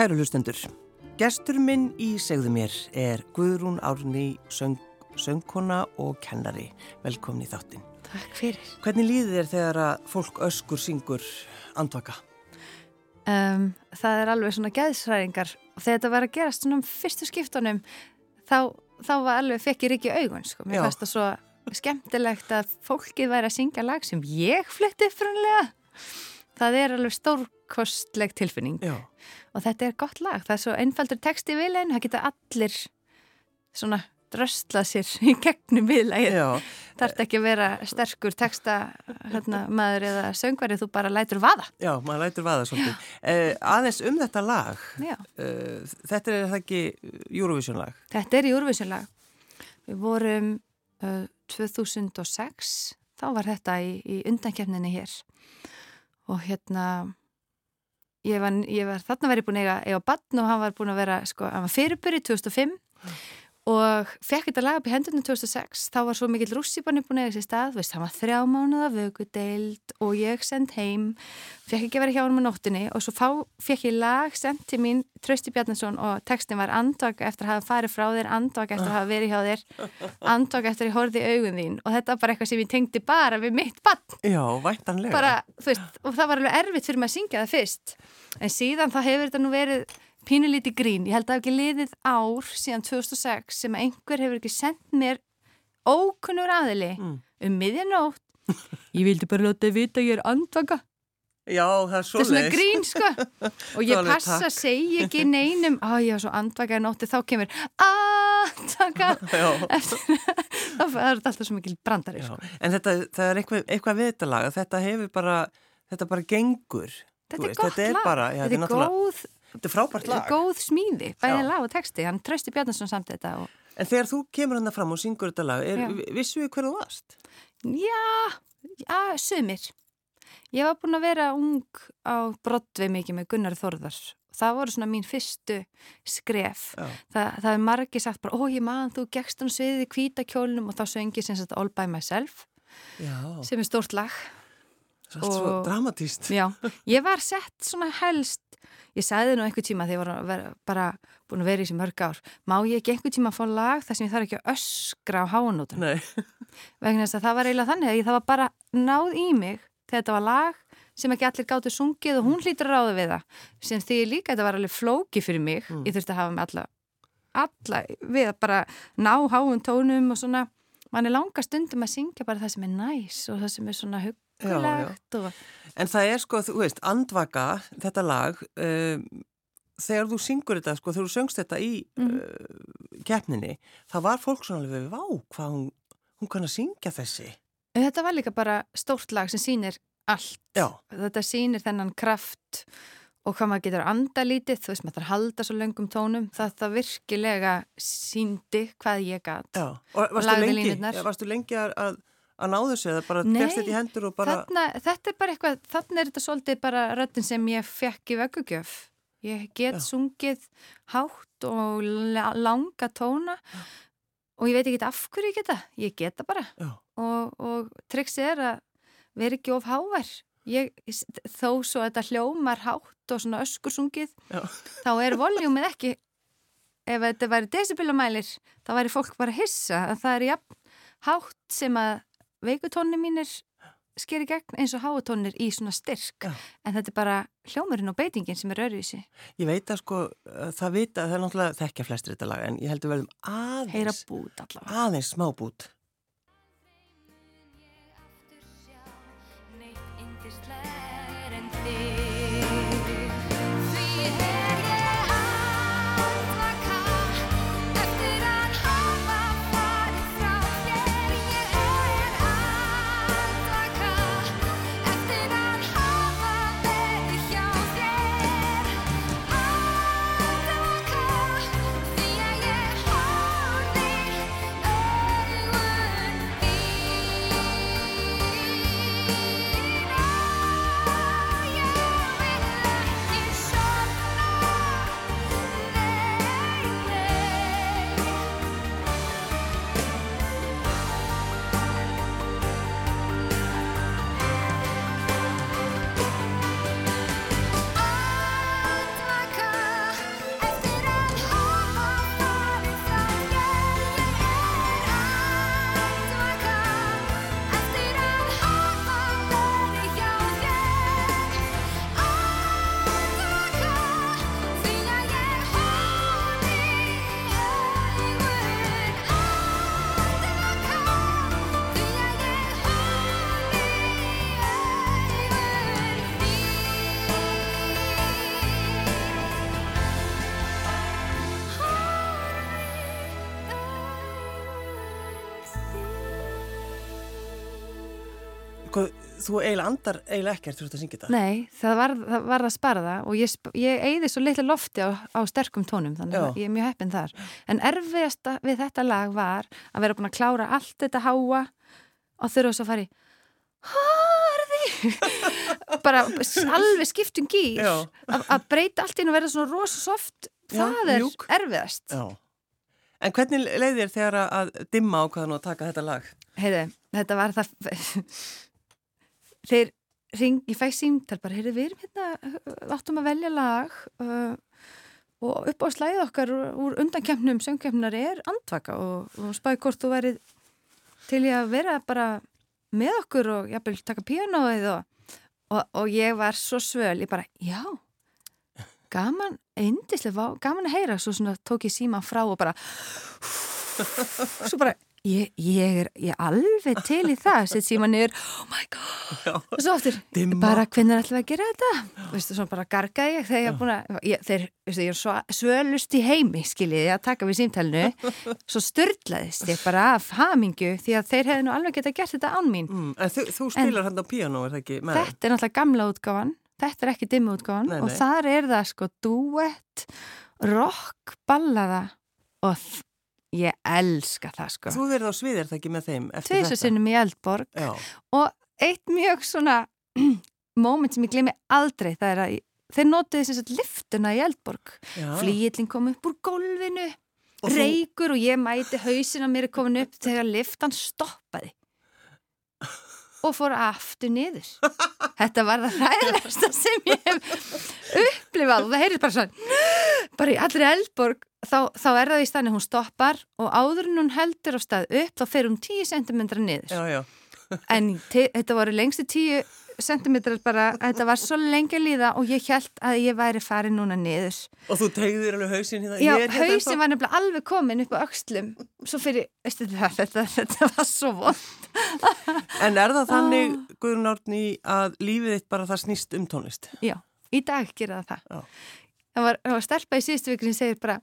Kæru hlustendur, gestur minn í segðu mér er Guðrún Árni söng, söngkona og kennari. Velkomin í þáttin. Takk fyrir. Hvernig líður þér þegar að fólk öskur syngur andvaka? Um, það er alveg svona gæðsræðingar og þegar þetta var að gerast svona um fyrstu skiptunum þá, þá var alveg fekk ég ekki augun sko. Mér fannst það svo skemmtilegt að fólkið væri að syngja lag sem ég flutti frunlega. Það er alveg stórkostleg tilfinning Já. og þetta er gott lag. Það er svo einfaldur text í viðleginu, það geta allir svona drösla sér í gegnum viðlegið. Já, Þarf ekki að vera sterkur texta hérna, maður eða söngvari, þú bara lætur vaða. já, maður lætur vaða svolítið. Eh, aðeins um þetta lag, eh, þetta er það ekki Eurovision lag? Þetta er Júruvísulag. Við vorum uh, 2006, þá var þetta í, í undankefninni hér og hérna ég var, ég var þarna verið búin að eiga, eiga bann og hann var búin að vera, sko, hann var fyrirbyrði 2005 og fekk þetta lag upp í hendunum 2006 þá var svo mikill rússipanni búin að eiga sér stað. Veist, hann var þrjá mánuða vögudeild og ég send heim. Fekk ekki að vera hjá hann með nóttinni og svo fá, fekk ég lag sendt til mín Trausti Bjarnason og textin var andvaka eftir að hafa farið frá þér andvaka eftir að hafa verið hjá þér andvaka eftir að ég horfði í augun þín. Og þetta var bara eitthvað sem ég tengdi bara við mitt bann Já, væntanlega. bara, þú veist, og það var alveg erfitt fyrir mig að syngja það fyrst. En síðan þá hefur þetta nú verið pínulíti grín, ég held að það hef ekki liðið ár síðan 2006 sem einhver hefur ekki sendt mér ókunnur aðili Mm. um miðjanótt ég vildi bara láta þið vita að ég er andvaka. Já, það er þetta er svona grín sko. Og ég passa að segja ekki neinum að ég var svo andvaka í nótti þá kemur andvaka! Já. Eftir, þá er þetta alltaf svo mikil brandari sko. en þetta, það er eitthvað, eitthvað við þetta lag, þetta hefur bara, þetta bara gengur. þetta er veist, gott þetta er lag. bara, já, þetta er náttúrulega- góð Þetta er frábært lag. góð smíði, bæðið lag og texti. Hann trösti Bjarnason samt þetta og En þegar þú kemur hann fram og syngur þetta lag, er, vissu við hver þú varst? já, já, sumir. Ég var búin að vera ung á Broadway mikið með Gunnar Þórðar. Það voru svona mín fyrstu skref. Þa, það er margir sagt bara, ó ég maður þú gekkst hann sviðið í kvítakjólnum og þá söngi sem sagt All By Myself Já, sem er stórt lag það er svo dramatíst. Já, ég var sett svona helst, ég sagði nú einhver tíma þegar ég var bara búin að vera í þessi mörg ár, má ég ekki einhver tíma að fá lag þar sem ég þarf ekki að öskra á háanótum Nei, vegna þess að það var eiginlega þannig að ég það var bara náð í mig þegar þetta var lag sem ekki allir gáttu sungið og hún hlýtur að ráða við það sem því líka þetta var alveg flóki fyrir mig Mm. ég þurfti að hafa mig alla, alla við að bara ná háum tónum og svona, mann er langa stundum að syngja bara það sem er næs og það sem er svona huggulegt og en það er sko, þú veist, andvaka, þetta lag, um, þegar þú syngur þetta, sko, þegar þú söngst þetta í Mhm. uh, keppninni, það var fólk svona alveg, vá, hvað hún, hún kann að syngja þessi. Þetta var líka bara stórt lag sem sýnir allt. Já, Þetta sýnir þennan kraft og hvað maður getur anda lítið, þú veist, maður þarf að halda svo löngum tónum. Það, það virkilega síndi hvað ég já. Og varstu lengi, varstu lengi að, að, að ná þessu eða bara Nei, fegst þetta í hendur og bara, Þarna, þetta er bara eitthvað, þannig er þetta svolítið bara röddin sem ég fekk í vöggugjöf. Ég get Já. sungið hátt og la langa tóna og ég veit ekki af hverju ég geta. Ég geta bara. já, og, og triksi er að vera ekki of hávær ég, þó svo að þetta hljómar hátt og svona öskursungið já, þá er voljúmið ekki ef þetta væri decibelumælir þá væri fólk bara hissa að það er jafn hátt sem að veikutónni mínir sker í gegn eins og háutónir í svona styrk Já. en þetta er bara hljómurinn og beitingin sem er öruvísi ég veit að sko, uh, það vita, það er náttúrulega þekkja flestir þetta lag, en ég heldur vel aðeins, bút aðeins smábút. Neitt Hvað, þú eiginlega andar eiginlega ekkert þú ert að syngja þetta. Nei, það var það, var að spara það og ég, ég eigði svo litlu lofti á, á sterkum tónum þannig að ég er mjög heppin þar. En erfiðasta við þetta lag var að vera búin að klára allt þetta háa og þurfa svo að fara í harði bara alveg skiptum gýr að að breyta allt inn og vera svona rosa soft Já, það er mjúk. erfiðast. Já. En hvernig leið þér þegar að dimma ákvaðan og taka þetta lag? Heiði, þetta var það þeir ring, ég fæ símtal bara, heyrðu við erum hérna áttum að velja lag uh, og upp á slæð okkar úr, undankemnum söngkemnar er andvaka og, og spáði hvort þú værið til ég að vera bara með okkur og jafnvel taka píanóið og, og, og ég var svo svöl, ég bara, já gaman, eindislega gaman að heyra, svo svona tók ég síma frá og bara svo bara, ég, ég er ég er alveg til í það, sett síma niður oh my god, Já. og svo aftur Dimma. bara hvernig ætlum við að gera þetta veistu, svona bara gargaði ég þegar ég er búin að ég, þeir, veistu, ég er svo svölust í heimi skiljiði að taka við símtælinu svo störtlaðist ég bara af hamingju því að þeir hefði nú alveg geta gert þetta án mín Mm, en þú, þú spilar hann á píanó, er það ekki? Með þetta er náttúrulega gamla útgáfan þetta er ekki dimmu útgáfan Nei, og nei. þar er það sko duett rock ballaða og ég elska það sko. Þú verið á ekki með þeim eftir og þetta? sinnum í Eldborg. Já, og eitt mjög svona moment sem ég gleymi aldrei það er að þeir notuði sem sagt liftuna í Eldborg. Flýillin kom upp úr gólfinu Og þú- reykur og ég mæti hausin að mér er komin upp þegar liftan stoppaði. Og fór aftur niður. Þetta var það ræðilegsta sem ég hef upplifað. Og það heyrðist bara svona bara í allri Eldborg þá, þá er það í staðni hún stoppar og áður en hún heldur á stað upp þá fer hún 10 cm niður Já, já. en þetta voru lengstu 10 cm bara, þetta var svo lengi að líða og ég held að ég væri farin núna niður Og þú tegðir alveg hausinn hérna. Já, hausin var nefnilega alveg komin upp á öxlum svo fyrir, veistu það, þetta, þetta var svo von En er það þannig, Ah. Guðrún Árni, að lífið þitt bara það snýst um tónlist? Já, í dag gera það það var, það var stelpa í síðustu vikunni sem segir bara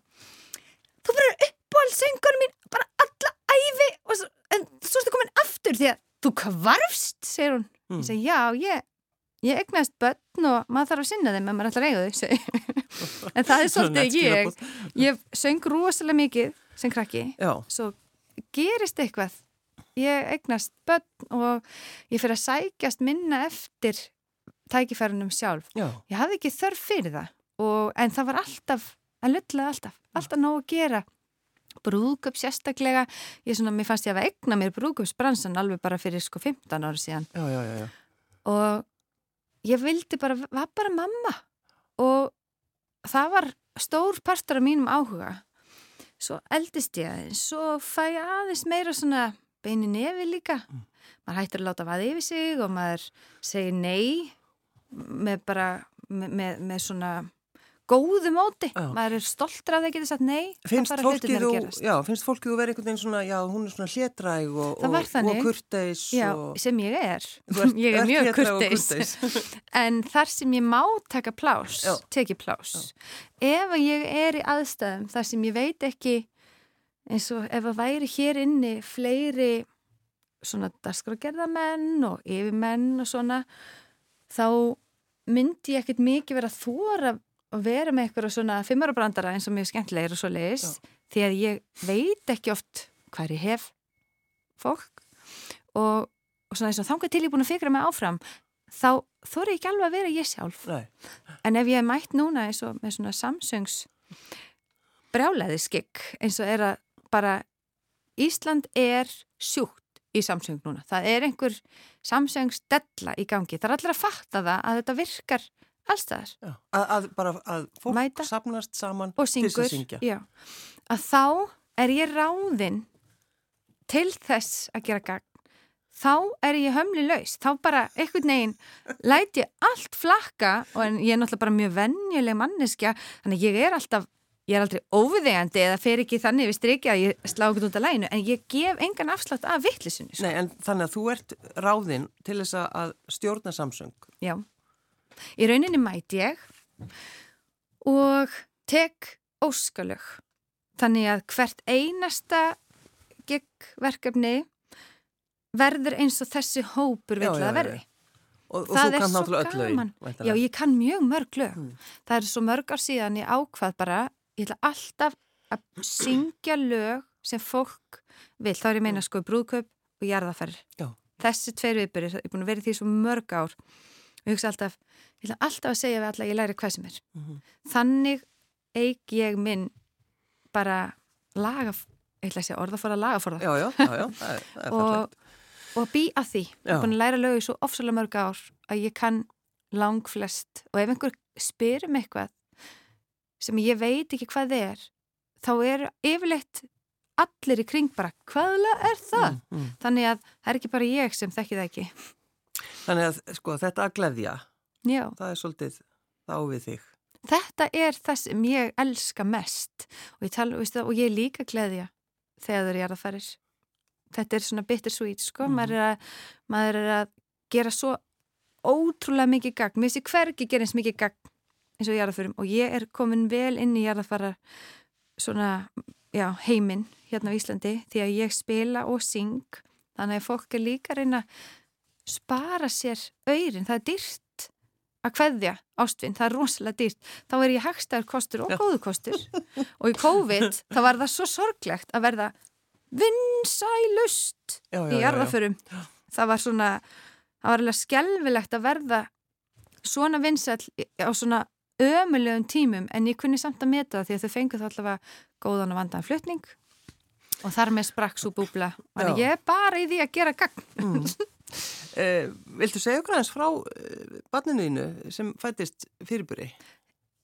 þú bara uppáhaldsöngunum mín bara alla æfi og svo, en svo ertu komin aftur því að þú kvarfst, segir hún. Mm. ég segi, já, ég ég egnaðist börn og maður þarf að sinna þeim en maður ætlar að eiga þau en það er svolítið ég ég söng rosalega mikið sem krakki. Já, svo gerist eitthvað. Ég eignast börn og ég fyrir að sækjast minna eftir tækifærunum sjálf. Já, ég hafði ekki þörf fyrir það og, en það var alltaf, að lullaði alltaf alltaf nóg að gera. Brúðköp sérstaklega ég svona, mér fannst ég að egna mér brúðköpsbransan alveg bara fyrir sko 15 ára síðan. Já, já, já, og ég vildi bara, var bara mamma. Og það var stór partur af mínum áhuga. Svo eldist ég aðeins svo fæ ég aðeins meira svona beini nefi líka. Maður hættir að láta vaði yfir sig og maður segir nei með bara með, með, með svona góðu móti, Já. maður er stoltur að það geti sagt nei, Finnst fara fólkið, hlutirnir þú, að gerast. já, finnst fólkið þú verið einhvern veginn svona, já, hún er svona hlétræg og, Það og, og kurteis Já, og... sem ég er. Ert- ég er mjög kurteis. kurteis. en þar sem ég má taka plás Já. teki plás ef að ég er í aðstæðum þar sem ég veit ekki eins og ef að væri hér inni fleiri svona dagskrágerðamenn og yfirmenn og svona þá myndi ég ekkert mikið vera að þóra að vera með eitthvað svona fimmarabrandara eins og mjög skemmtilegir og svo leiðis því að ég veit ekki oft hvað ég hef fólk og, og svona eins og þangað til ég er búin að fikra mig áfram þá þóra ég ekki alveg að vera ég sjálf Nei, en ef ég er mætt núna eins og með svona Samsungs brjálæði skikk eins og er að bara Ísland er sjúkt í Samsung núna. Það er einhver Samsungs della í gangi. Það er allir að fatta það að þetta virkar allstaðar. Að, að bara að fólk Mæta. sapnast saman og til syngur. að syngja. Já. Að þá er ég ráðinn til þess að gera gagn. Þá er ég hömli laus. Þá bara einhvern veginn læt ég allt flakka og en ég er náttúrulega bara mjög venjuleg manneskja þannig ég er alltaf ég er aldrei óviðegandi eða fer ekki þannig við strikja að ég slá ekki út af læginu en ég gef engan afslátt af vittlisunni sko. Nei, en þannig að þú ert ráðinn til þess að- stjórna Samsung. Já. Í rauninni mæti ég og tek óskalög. Þannig að hvert einasta geggverkefni verður eins og þessi hópur vill að verði. Og, og þú kann náttúrulega öll lögin. Já, ég kann mjög mörg lög. Mm. Það er svo mörg ár síðan ég ákvað bara, ég ætla alltaf að syngja lög sem fólk vil. Þá er ég meina sko brúðkaup og jarðaferð. Þessi tveir viðbyrðir, ég er búin að vera í því svo mörg ár. Ég hugsa alltaf, ég ætla alltaf að segja við alla að ég læri hvað sem er. Mhm. Þannig eig ég minn bara laga, ég ætla að segja orðaforða lagaforða Já, já, já, já, það er, það er og, og bý að því. Ég er búin að læra lögu svo ofsalega mörg ár að ég kann lang flest og ef einhver spyr um eitthvað sem ég veit ekki hvað þið er þá er yfirleitt allir í kring bara, hvaðlega er það? Mm, mm. Þannig að það er ekki bara ég sem þekki það ekki. Þannig að sko, þetta að gleðja, Já, það er svolítið þá við þig. þetta er það sem ég elska mest og ég, tala, það, og ég er líka gleðja þegar það er að farir. Þetta er svona bittersweet, sko. Mhm. Maður, er að, maður er að gera svo ótrúlega mikið gagn. Mér sé hvergi gera eins mikið gagn eins og jarðafurum og ég er komin vel inn í jarðafara svona, já, heiminn hérna á Íslandi því að ég spila og syng þannig að fólk er líka að reyna að spara sér auðrin, það er dýrt að kveðja ástvinn, það er rosalega dýrt. Þá er ég hagstæður kostur og góðu kostur. Og í COVID þá var það svo sorglegt að verða vinsælust Já, já, í jarðaförum það var svona, það var alveg skelvilegt að verða svona vinsæl á svona ömulegum tímum en ég kunni samt að meta það því að þau fengu þá allavega góðan og vandan flutning. Og þar með sprakk svo búbla. Og ég er bara í því að gera gagn. Mm. Eh, viltu segja okkur aðeins frá eh, barninu þínu sem fættist fyrirburi?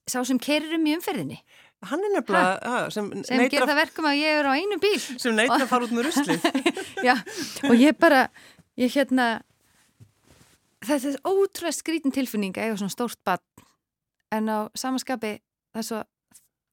sá sem kerir um í umferðinni Hann er nefnilega, ha, sem, sem að, það verkum að ég er á einu bíl sem neitar að fara út með ruslið. Já, og ég bara, ég hérna, þetta er ótrúlega skrítin tilfinning að eiga svona stórt bann, en á samanskapi, það er svo,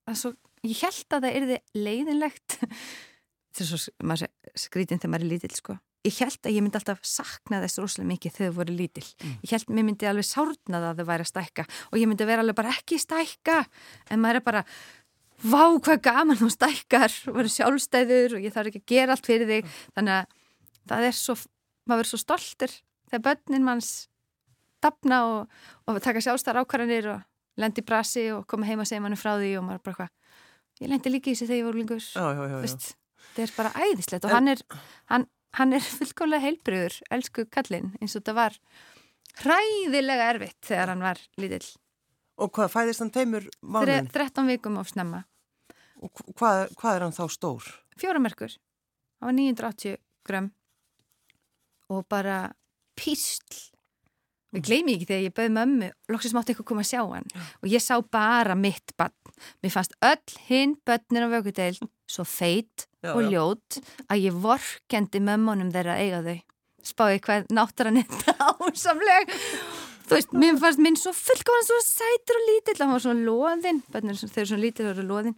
það er svo, ég held að það yrði leiðinlegt, þetta er svo, maður sé skrítin þegar maður er lítill, sko. Ég held að ég myndi alltaf sakna þess rosalega mikið þegar þau voru lítill. Ég held að mér myndi alveg sárna það að þau væri að stækka og ég myndi vera alveg bara ekki stækka, en maður er bara, vá hvað gaman þú stækkar og verður sjálfstæður og ég þarf ekki að gera allt fyrir þig. Þannig að það er svo maður verður svo stoltur þegar börnin manns dafna og, og taka sjálfstæðar ákvarðanir og lendi brasi og koma heima og segja manni frá því og maður bara hvað ég lendi líka í þessu þegar ég voru lingur Já, já, já, já. Veist, það er bara æðislegt og hann er hann, hann er fullkomlega heilbriður elsku kallinn eins og þetta var hræðilega erfitt þegar hann var lítill. Og hvað, fæðist hann teimur mánuðin? 13 vikum of snemma. Og hv- hvað, hvað er hann þá stór? fjóramerkur hann var 980 gram og bara písl. Við gleymi ekki þegar ég bauð mömmu loksins mátti eitthvað koma að sjá hann. Og ég sá bara mitt bann mér fannst öll hinn börnir á vökudeil svo feit Já, og ljót að ég vorkendi mömmunum þeirra að eiga þau. Spáði hvað náttúran er ásamleg þú veist, mér fannst minn svo fullkoman svo sætur og lítill, hann var svona loðinn. Þeir eru svona lítill og eru loðinn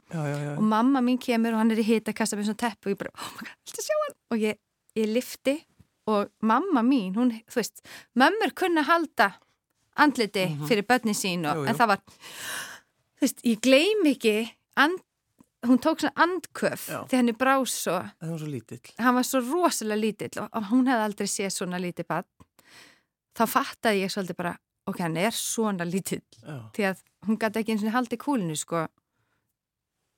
og mamma mín kemur og hann er í hitakassa með svona tepp og ég bara, oh my god, viltu sjá hann? Og ég, ég lifti og mamma mín, hún, þú veist, mömmur kunna halda andliti fyrir börnin sín og, Jú, jú. en það var, þú veist, ég gleym ekki, and, hún tók svona andköf Já. þegar henni brá svo, Það var svo lítill. hann var svo rosalega lítill og, hún hefði aldrei séð svona lítið barn, þá fattaði ég svolítið bara, ok, hann er svona lítill Já. því að hún gæti ekki eins og haldi kúlinu sko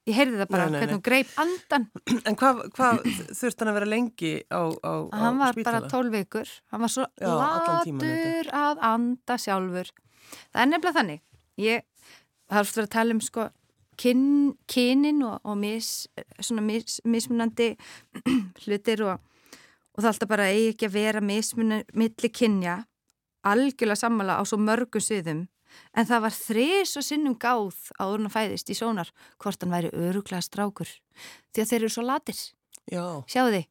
ég heyrði það bara Nei, nei, hvernig nei. hún greip andan En hvað, hvað þurft hann að vera lengi á, á, á hann var spítala? bara 12 vikur hann var svo Já, latur að anda sjálfur það er nefnilega þannig ég, er oft verið að tala um sko kyn, kynin og, og mis, mis, mismunandi hlutir og, og það alltaf bara eigi ekki að vera mismunandi milli kynja. Algjörlega sammála á svo mörgum sviðum. En það var þris og sinnum gáð áður en að fæðist í sónar hvort hann væri öruglega strákur. Því að þeir eru svo latir. Já, Sjáu þið,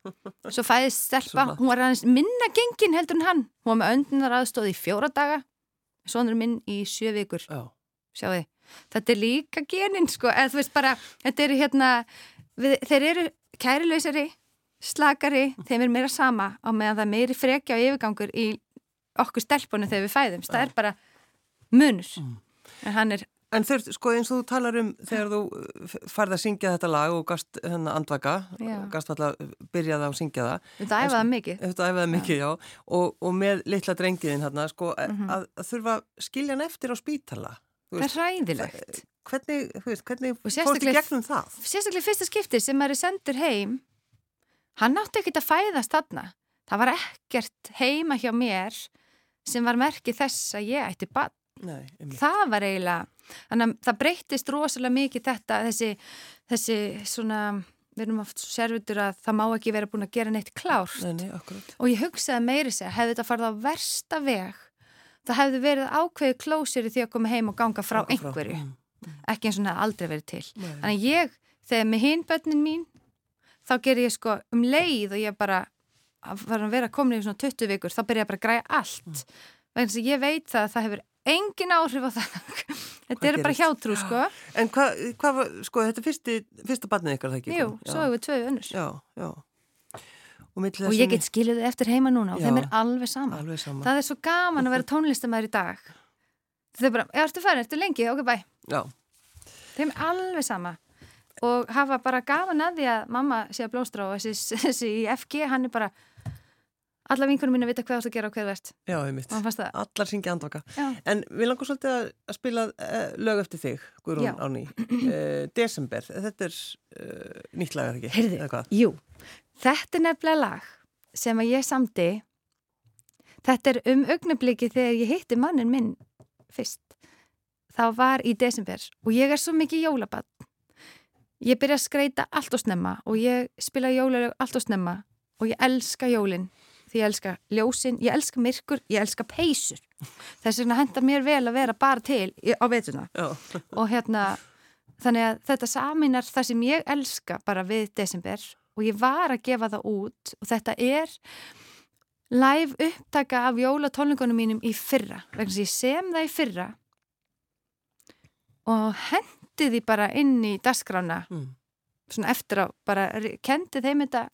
svo fæðist stelpa, hún var aðeins minna gengin heldur en hann. Hún var með öndunar aðstóð í fjóra daga, svonur minn í sjö vikur. já. Sjáu þið, þetta er líka genin, sko, eða þú veist bara, þetta eru hérna, við, þeir eru kærileysari, slakari, þeim er meira sama á meðan það er meiri frekja og yfirgangur í okkur stelpunum þegar við fæðumst. Það er bara munur. Mm. En hann er En þau, sko eins og þú talar um þegar þú uh, farði að syngja þetta lag og gast hennar andvaka, Já. gast alltaf byrjaði að syngja það. Þetta æfaði mikið. Þetta æfaði mikið, já. Og, og með litla drengiðin hérna, sko, Mhm. að, að þurfa að skilja hann eftir á spítala. Það er hræðilegt. Hvernig, veist, hvernig fórstu sérstaklega- gegnum það? Sérstaklega í fyrsta skipti sem maður er sendur heim, hann átti ekkert að fæðast þarna. Það var ekkert heima hjá mér sem var merkið þess að ég ætti bann. Nei. Það var eiginlega, þannig að það breyttist rosalega mikið þetta, þessi, þessi svona, við erum oft sérvitur að það má ekki vera búin að gera neitt klárt. Nei, nei. Og ég hugsaði meiri segja, hefði þetta farið á versta veg, það hefði verið ákveðið klósir því að koma heim og ganga frá Ganga frá, einhverju. mm, Ekki eins og það aldrei verið til. Nei. Þannig ég, þegar með hinn bönnin mín, þá ger ég sko um leið og ég bara að fara að vera komin í svona 20 vikur, þá byrja ég bara að græja allt. Mm. Vegna þess að ég veit það að það hefur engin áhrif á það. Þetta er bara hjátrú, sko. En hvað, hva, var- sko, þetta er fyrsti, fyrsta barnið ykkar, það ekki? Jú, svo hefur við tvö önnur. Já, já. Og, Og ég get skilið þið eftir heima núna og Já. þeim er alveg sama. Alveg sama. Það er svo gaman að vera tónlistamæður í dag. Þau bara, ertu farin, ertu lengi, ok, bæ. Já, Þeim er alveg sama. Og hafa bara gaman að því að mamma sé að blóstra og þessi í FG, hann er bara, alla vinkunum mín að vita hvað þú ert að gera og hvað þú ert. já, fannst það, Allar syngja andvaka. já, En við langar svolítið að, spila uh, lög eftir þig, Guðrún. Áni. Uh, Desember, þetta er uh, nýtt lag, það ekki? Heyrðu. Eða jú. Þetta er nefnilega lag sem að ég samdi, þetta er um augnabliki þegar ég hitti mannin minn fyrst. Það var í desember og ég er svo mikið jólabann. Ég byrja að skreita allt og snemma og ég spila jólalög allt og snemma og ég elska jólin því ég elska ljósin, ég elska myrkur, ég elska peysur. Þess vegna hendar mér vel að vera bara til á veituna og hérna þannig að þetta saminar það sem ég elska bara við desember og ég var að gefa það út og þetta er live upptaka af jólatónleikunum mínum í fyrra vegna að ég sem það í fyrra og hendi því bara inn í dasgrána mm. svona eftir á bara kendi þeim þetta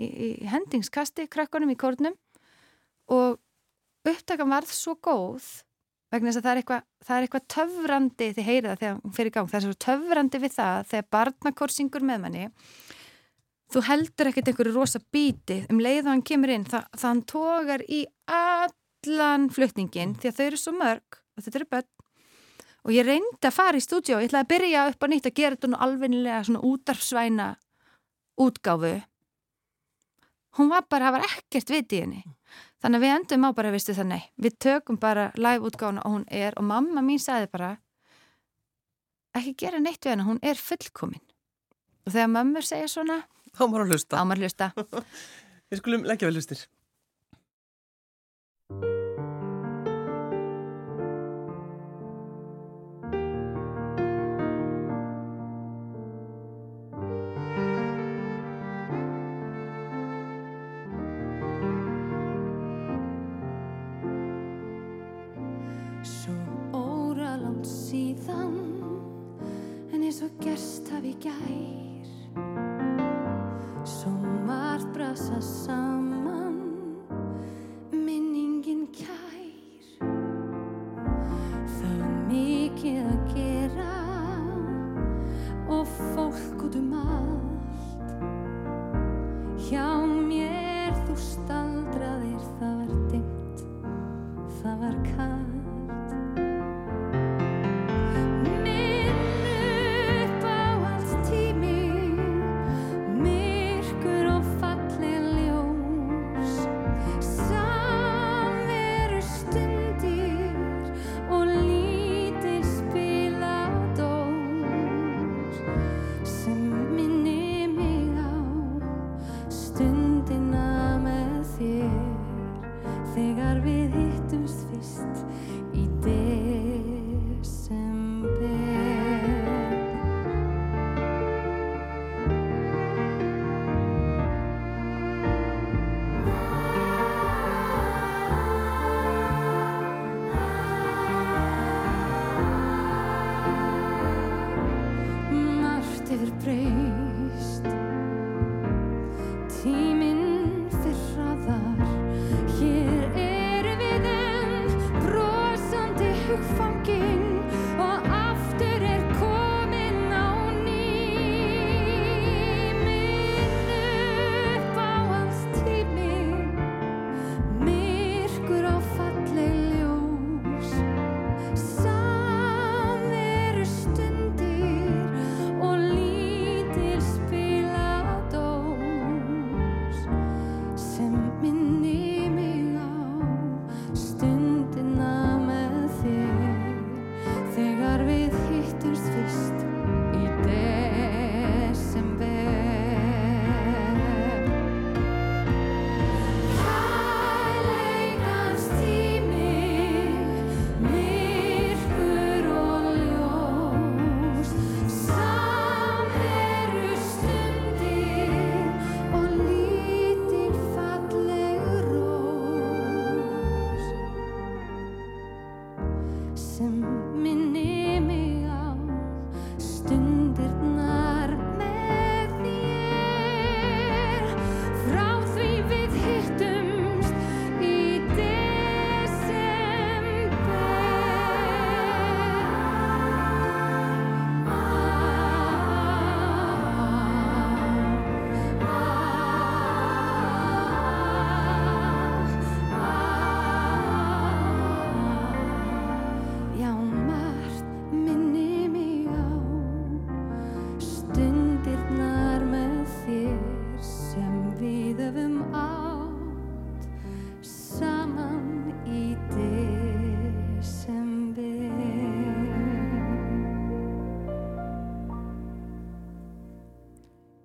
í, í hendingskasti krakkanum í kórnum. Og upptakan varð svo góð vegna þess að það er eitthvað, það er eitthvað töfrandi þið heyrið það þegar hún fyrir gang það er svo töfrandi við það þegar barnakór syngur með manni. Þú heldur ekkert einhverju rosa bíti um leið og hann kemur inn það, það hann tógar í allan flutningin því að þau eru svo mörg og þetta eru börn. Og ég reyndi að fara í stúdíu og ég ætlaði að byrja upp á nýtt að gera þetta nú svona útarfsvæna útgáfu hún var bara, það var ekkert vit í henni þannig að við endum á bara, veistu það, nei við tökum bara live útgáfuna og hún er og mamma mín sagði bara ekki gera neitt við henni, hún er fullkomin og þegar mömmur segja svona þá maður að hlusta. ámar hlusta Við skulum leggja vel hlustir. Gerst hafi gær. Svo margt brasa saman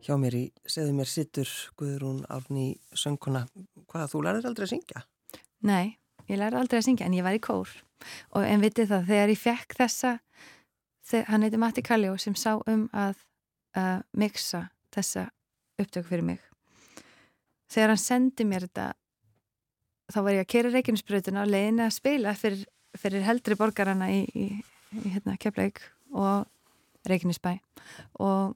Hjá mér í segðu mér sittur Guðrún Árni sönguna. Hvað, þú lærið aldrei að syngja? Nei, ég lærði aldrei að syngja en ég var í kór og en vitið það, þegar ég fekk þessa þegar, hann heiti Matti Kalljó sem sá um að uh, mixa þessa upptöku fyrir mig þegar hann sendi mér þetta þá var ég að kera reikinsbröðuna og leiðin að spila fyrir, fyrir heldri borgarana í, í, í hérna, Keflavík og Reikinisbæ og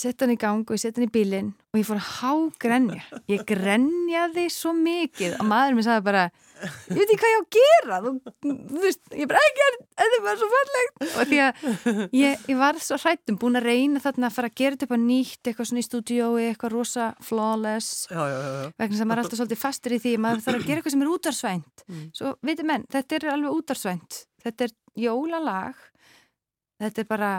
sett hann í gang og ég sett hann í bílinn og ég fór að hágrenja. Ég grenjaði svo mikið og maður mér sagði bara ég veit ekki hvað ég á að gera þú, þú veist, ég bara ekki þetta er bara svo fallegt. Og því að ég, ég var svo hrættum búin að reyna þarna að fara að gera þetta upp á nýtt eitthvað svona í stúdiói, eitthvað rosa flawless. Já, já, já, já. vegna sem maður er alltaf svolítið fastur í því maður þarf að gera eitthvað sem er útarsvænt Mm. svo veitir menn, þetta er alveg útarsvænt þetta er jólalag. Þetta er bara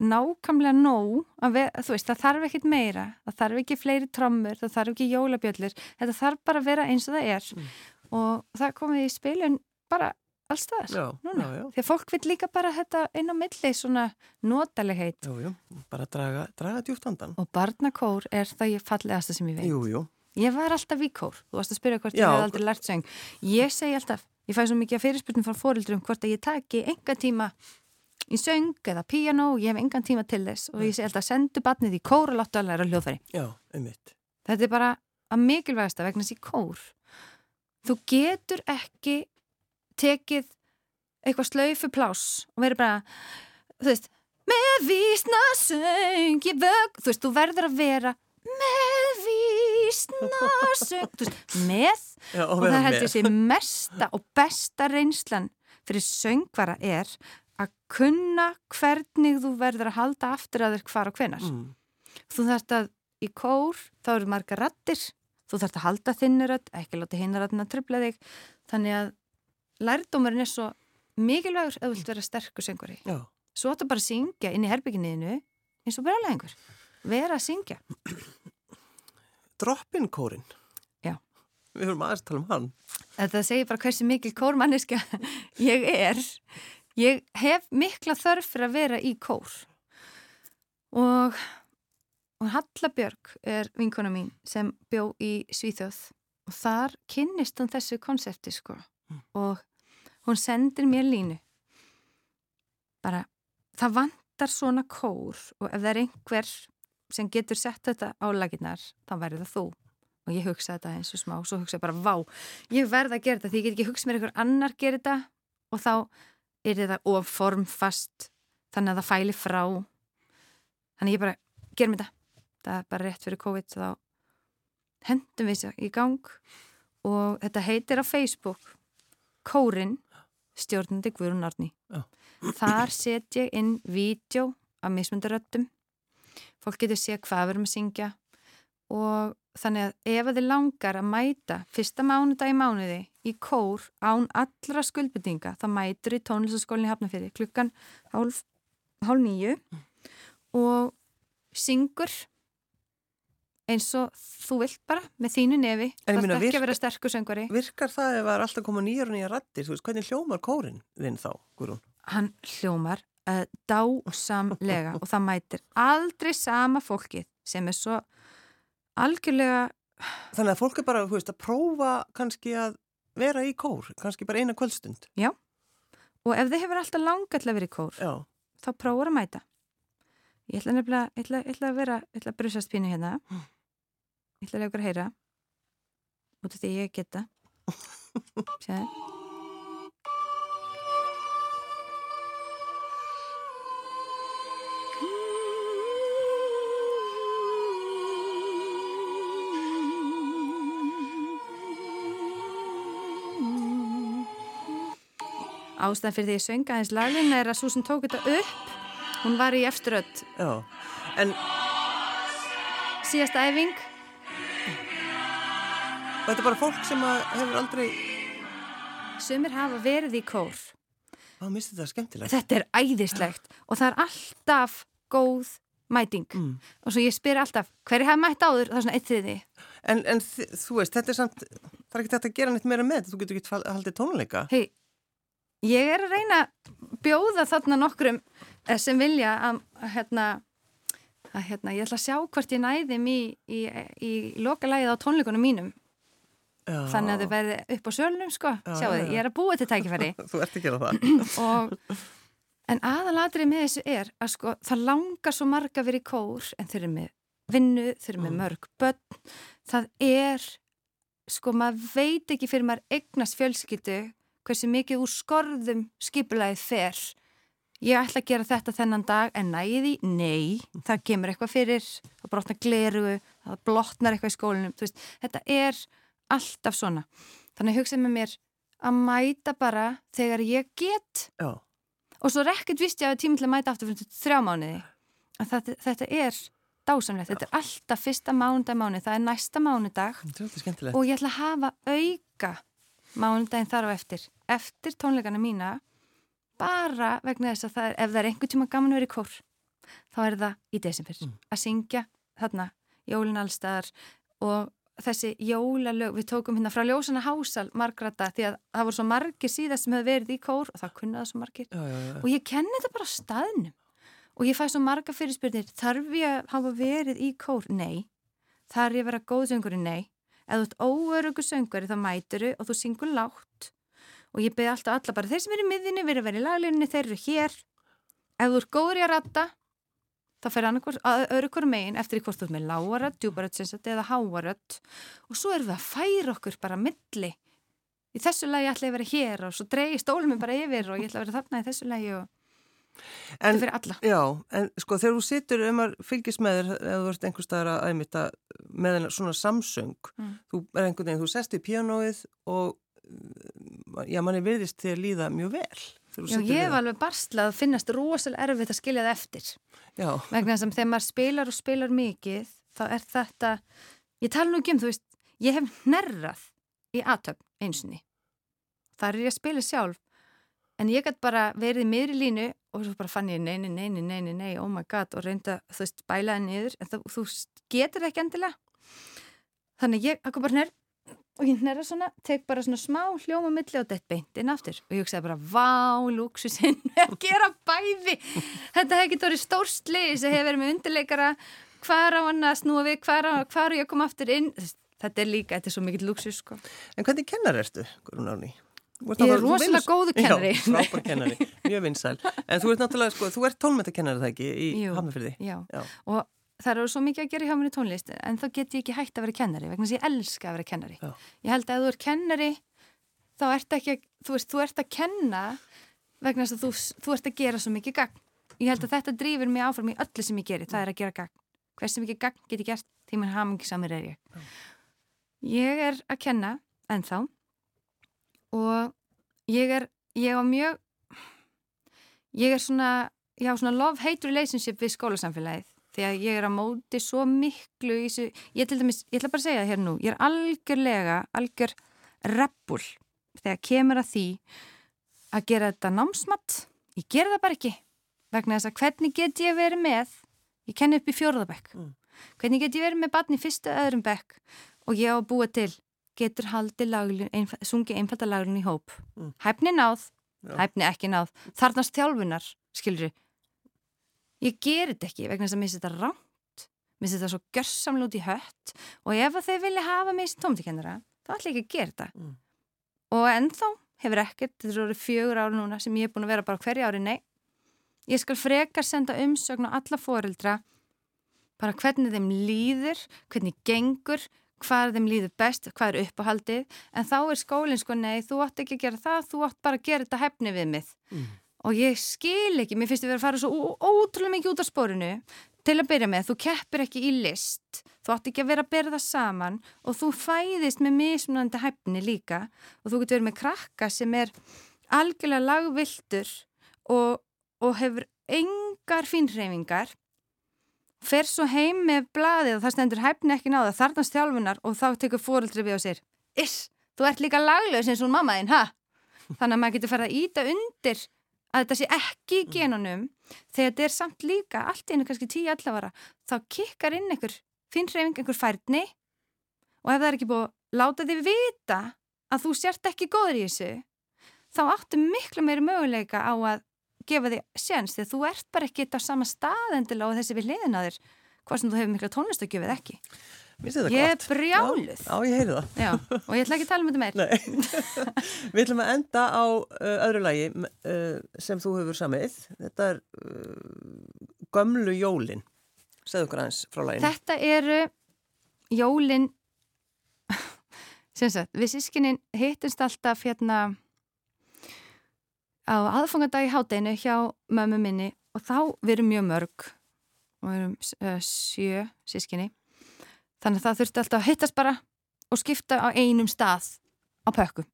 nákvæmlega nóg þú veist, það þarf ekkit meira það þarf ekki fleiri trommur, það þarf ekki jólabjöllir, þetta þarf bara að vera eins og það er Mm. og það komið í spilun bara allstaðar því að fólk vil líka bara þetta inn á milli svona notalegheit Jú, jú, bara draga, draga djúft andan. og barnakór er það ég fallegasta sem ég veit Jú. Ég var alltaf í kór, þú varst að spyrja hvort Já. ég hef aldrei lært söng. Ég segi alltaf, ég fæ svo mikið fyrirspurnum frá fórildrum hvort að ég taki enga tíma í söng eða píanó, ég hef engan tíma til þess og ég segi alltaf sendu batnið í kór og láttu að læra hljóðfæri. Já, einmitt. Þetta er bara að mikilvægasta vegna þessi kór. Þú getur ekki tekið eitthvað slaufu pláss og verið bara, þú veist, með vísna söng, ég vög, þú veist, þú verður að vera með vísna söng, þú veist, með Já, og það held ég sé mesta og besta reynslan fyrir söngvara er að kunna hvernig þú verður að halda aftur að þér hvar og hvenar. Mm. Þú þarft að í kór þá eru marga rattir, þú þarft að halda þinni ratt, ekki láta hinna rattin að tröfla þig, þannig að lærdómarinn er svo mikilvægur að þú vilt vera sterkur söngvari. Já, Svo ættu bara að syngja inn í herbygginniðinu eins og bara lengur. Vera að syngja. droppinkórin. Já. Við höfum aðeins að tala um hann. Þetta segir bara hversu mikil kórmanniska ég er. Ég hef mikla þörf fyrir að vera í kór. Og, og Halla Björg er vinkona mín sem bjó í Svíþjóð og þar kynnist hún þessu konsepti sko. Og hún sendir mér línu. Bara, það vantar svona kór og ef það er einhver sem getur sett þetta á laginnar, þá verður það þú. Og ég hugsa þetta eins og smá, svo hugsa ég bara, vá, ég verð að gera þetta því ég get ekki hugsað mér einhver annar gera þetta og þá er þetta of formfast þannig að það fæli frá. Þannig ég bara, gerum þetta. Það er bara rétt fyrir COVID þá hendum við sér í gang. Og þetta heitir á Facebook Kórin stjórnandi Guðrún Árni Já. þar set ég inn vídeo af mismundaröttum fólk getur séð hvað við erum að syngja. Og þannig að ef þið langar að mæta fyrsta mánudag í mánuði í kór án allra skuldbyttinga þá mætur í tónlistaskólinni Hafnafjörði klukkan hálf, hálf nýju og syngur eins og þú vilt bara með þínu nefi það er ekki að vera sterkur söngvari Virkar það ef það er alltaf koma nýjar og nýjar rattir? Þú veist, hvernig hljómar kórin þinn þá, Guðrún? hann hljómar uh, dásamlega og það mætir aldrei sama fólkið sem er svo algjörlega. Þannig að fólk er bara, þú veist, að prófa kannski að vera í kór, kannski bara eina kvöldstund. og ef þið hefur alltaf langað til að vera í kór Já, þá prófur að mæta. Ég ætla nefnilega ég ætla, ég ætla að vera, ég ætla að brusast pínu hérna. Ég ætla að lega ykkur að heyra. Út af því ég geta. Sjáðu ástæðan fyrir því ég sönga aðeins laglinn er að svo sem tók þetta upp, hún var í eftirödd Já, en síðasta æfing. þetta er bara fólk sem hefur aldrei, Sumir hafa verið í kór. á, misti þetta skemmtilegt. Þetta er æðislegt og það er alltaf góð mæting. Mm. Og svo ég spyr alltaf, hverju hafa mætt áður? Það er svona eitt þriði. En, en þú veist, þetta er samt, það er ekki þetta að gera neitt meira með þetta, þú getur ekki haldið tónleika. Hei, ég er að reyna að bjóða þarna nokkrum eh, sem vilja að, að, hérna, að hérna, ég ætla að sjá hvort ég næðum í, í, í lokalægið á tónleikunum mínum. Já. Þannig að þau verði upp á sölunum, sko. Já, Sjáu já, þið, ég er að búa til tækifæri. Þú ert að gera það. og, en aðalatrið með þessu er að sko, það langar svo marga verið í kór en þau eru með vinnu, þau eru með Mm. mörg börn. Það er, sko, maður veit ekki fyrir maður eignast fjölskyldu hversu mikið úr skorðum skipulæðið fer. Ég ætla að gera þetta þennan dag en næði? Nei, það kemur eitthvað fyrir, það brotnar glerugu, það blotnar eitthvað í skólinum. Þú Veist, þetta er alltaf svona. Þannig að hugsa með mér að mæta bara þegar ég get Já, og svo ekkert vist ég að tíma til að mæta aftur fyrir þrjá mánuði. Að þetta, þetta er dásamlegt, þetta er alltaf fyrsta mánudag mánuð, það er næsta mánudag og ég ætla að hafa auka mánudaginn þar á eftir, eftir tónleikana mína, bara vegna þess að það er, ef það er einhver tíma gaman að vera í kór, þá er það í desember, Mm. að syngja þarna jólin allstaðar og þessi jólalög, við tókum hérna frá ljósana hásal margrata því að það voru svo margir síðast sem hefur verið í kór og það kunnaði svo margir Já, já, já. og ég kenni þetta bara staðnum og ég fæ svo marga fyrirspyrnir þarf ég að hafa verið í kór? Nei. Þarf ég að vera góð sönguri? Nei. Ef þú ert óörugu sönguri þá mæturu og þú syngur lágt. Og ég beði alltaf alla bara þeir sem eru í miðinni, verið að vera í laglinni, þeir eru hér. Ef þú ert góður í að ratta þá fer öru hverju megin eftir í hvort þú ert með lágarödd, djúbarödd eða háarödd og svo erum við að færa okkur bara milli. Í þessu lagi ætla ég að vera hér og svo dreigi stólum mig bara yfir og ég ætla að vera þarna í þessu lagi og En, er fyrir alla. já, en sko þegar þú situr um að fylgjast með þér, ef þú ert einhver staðar að æmita með svona samsöng, Mm. þú er einhvern veginn, þú sest í píanóið og uh, já, manni virðist þér líða mjög vel. Já, ég hef alveg barslað að finnast rosalega erfitt að skilja það eftir. Já, Vegna þess að þegar maður spilar og spilar mikið, þá er þetta, ég tala nú ekki um, þú veist, ég hef hnerrað í aðtöfn einsinni. Það er ég að spila sjálf, en ég gæti bara verið í miðri línu og svo bara fann ég neini, neini, neini, nei, oh my god, og reynda, þú veist, bælaði niður, en það, þú getur ekki endilega. Þannig ég, akkur bara hnerr, og ég hnerra svona, tek bara svona smá hljóma milli og dett beint inn aftur og ég hugsaði bara, vá, lúksusinn að gera bæði þetta hefði getið orðið stórsliðis að hefði verið með undirleikara hvað er á hann að snúa við, hvað er, á, hvað er ég að koma aftur inn þetta er líka, þetta er svo mikill lúksus sko. en hvernig kennar ertu, Guðrún Árný? Ert Ég er rosalega góður kennari. Já, frábær kennari, mjög vinsæl. En þú ert náttúrulega, sko, þú ert tólmættakennari það ekki í Jú. Hafnarfyrði? Já. Já. og það eru svo mikið að gera hjá mér í tónlist en þá get ég ekki hægt að vera kennari vegna að ég elska að vera kennari Já. ég held að ef þú er kennari þá ert ekki, þú veist, þú ert að kenna vegna að þú, þú ert að gera svo mikið gagn ég held að þetta drýfur mig áfram í öllu sem ég geri það er að gera gagn, hversu mikið gagn get ég gert og ég er ég á mjög ég er svona ég á svona love-hate relationship við skólasamfélagið. Því að ég er að móti svo miklu þessu, ég til dæmis, ég ætla bara að segja það hér nú, ég er algjörlega algjör reppul þegar kemur að því að gera þetta námsmatt, ég gera það bara ekki vegna þess að hvernig get ég verið með, ég kenni upp í fjórðabekk Mm. hvernig get ég verið með barni í fyrstu öðrum bekk og ég á að búa til getur haldið laglun, einf sungi einfalda laglun í hóp Mm. hæfni náð, Já. hæfni ekki náð þarnast þjálfunar, skilur ég ger þetta ekki vegna þess að mér þetta ránt mér þetta svo görsamlega út í hött og ef þeir vilja hafa mig sem tómtikennara þá ætla ég ekki að gera þetta Mm. og ennþá hefur ekkert þetta eru fjögur ári núna sem ég er búin að vera bara hverja ári, nei ég skal frekar senda umsögn á alla foreldra bara hvernig þeim líður hvernig gengur hvað þeim líður best, hvað er uppáhaldið en þá er skólinn sko, nei, þú átt ekki að gera það þú átt bara að gera þetta hefni við mig. Mm. og ég skil ekki, mér finnst þið verið að fara svo ótrúlega mikið út af spórinu til að byrja með, þú keppir ekki í list þú átt ekki að vera að bera það saman og þú fæðist með mismunandi hæfni líka. Og þú getur verið með krakka sem er algjörlega lagviltur og, og hefur engar fínreifingar fer svo heim með blaðið og það stendur hæfni ekki náða þarnast þjálfunar og þá tekur fóreldri við og sér. Iss, þú ert líka laglaus eins og mammaðinn, ha? Þannig að maður getur farið að íta undir að þetta sé ekki í genunum. Þegar þetta er samt líka allt einu kannski 10-11 ára þá kikkar inn einhver finnreifing, einhver færni. Og ef það er ekki búið að láta þið vita að þú sért ekki góður í þessu þá áttu miklu meiri möguleika á að gefa þig séns því að þú ert bara ekki á sama stað endilega og þessi við hliðin að þér hvað sem þú hefur miklu tónlist að gefa ekki Ég er brjáluð. Já, ég heyri það. Já, og ég ætla ekki að tala um þetta meir. Við ætlum að enda á uh, öðru lagi uh, sem þú hefur samið. Þetta er uh, Gömlu jólin. Segðu okkur aðeins frá laginu. Þetta eru jólin við sískininn hittumst alltaf hérna á aðfangandag í hátdeinu hjá mömmu minni og þá við erum mjög mörg. Og við erum uh, sjö sískinni þannig að það þurfti alltaf að hittast bara og skipta á einum stað á pökkum.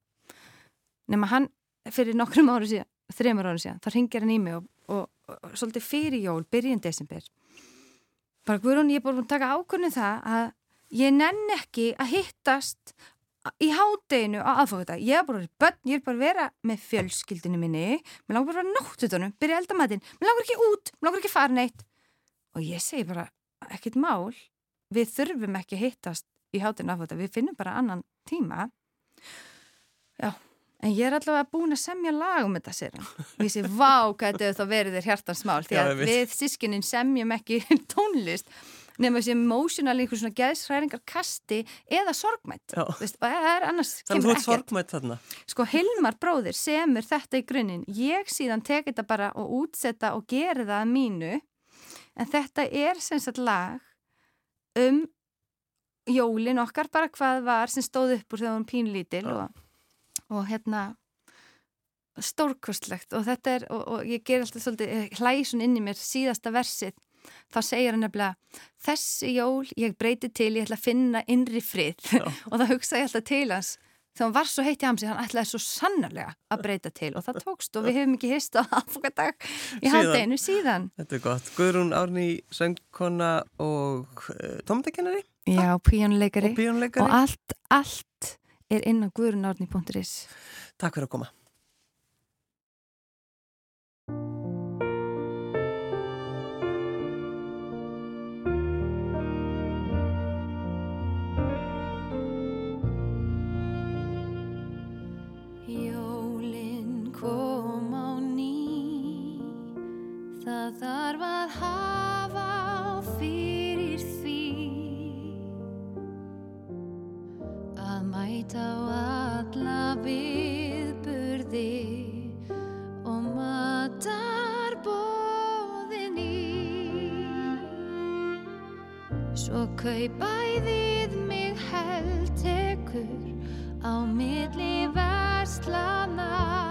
Nema hann fyrir nokkrum áru síðan þreymur áru síðan, þá ringir hann í mig og, og, og, og svolítið fyrir jól, byrjun desember. Bara Guðrún, ég er búin að taka ákvörnum það að ég nenn ekki að hittast í hádeginu á aðfókvita ég er bara bönn, ég er bara vera með fjölskyldinu minni, mér langar bara að nóttutunum byrja eldamatinn, mér langar ekki út mér langar ekki fara neitt. Og ég segi bara, ekkit mál. Við þurfum ekki að hittast í hádeginu aðfókvita, við finnum bara annan tíma. Já en ég er allavega búin að semja lag um þetta sér og ég segi, vá, hvað þetta þá verið þér hjartansmál, því að Já, við- við sískinin semjum ekki tónlist nema þessi emotional einhver svona geðsræringar kasti eða sorgmætt. Veist, og það er annars kemur ert ekkert. sorgmætt þarna? Sko Hilmar bróðir semur þetta í grunninn. Ég síðan tek þetta bara og útsetta og geri það að mínu. En þetta er sem sagt lag um jólin okkar bara hvað var sem stóð upp úr þegar hún pínlítil Já. og, og hérna stórkostlegt. Og þetta er og, og ég ger alltaf svolítið hlæsun inn í mér síðasta versið þá segir hann nefnilega þessi jól ég breyti til, ég ætla að finna innri frið. Og þá hugsa ég alltaf til hans þegar hann var svo heitt í hamsi, hann ætlaði svo sannarlega að breyta til og það tókst og við hefum ekki hist á aðfokadag í Síðan. haldeginu síðan. Þetta er gott. Guðrún Árný, söngkona og uh, tómatakennari Já, píjónuleikari og og allt, allt er inn á guðrunárni.is Takk fyrir að koma það þarf að hafa á fyrir því að mæta á alla viðburði og matar bóðin í. Svo kaupæðið mig held tekur á milli verslana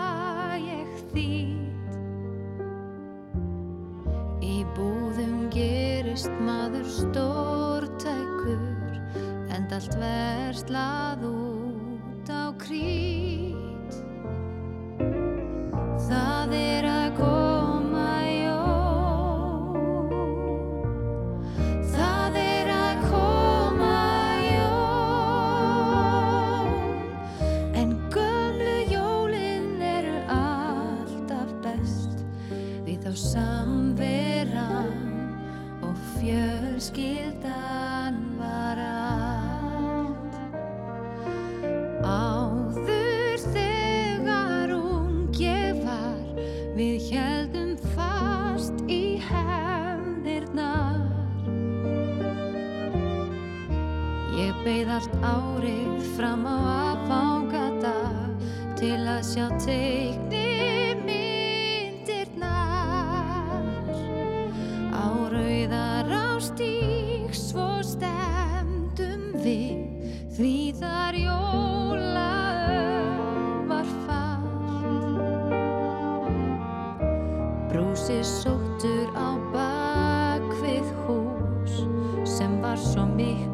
gerist maður stórtækur en allt verslað út á krít. Árið fram á aðfangadag til að sjá teikni myndirnar á rauðar á stík svo stemdum við því þar. Jóla var fall Brúsi sóttur á bakvið hús sem var svo miklu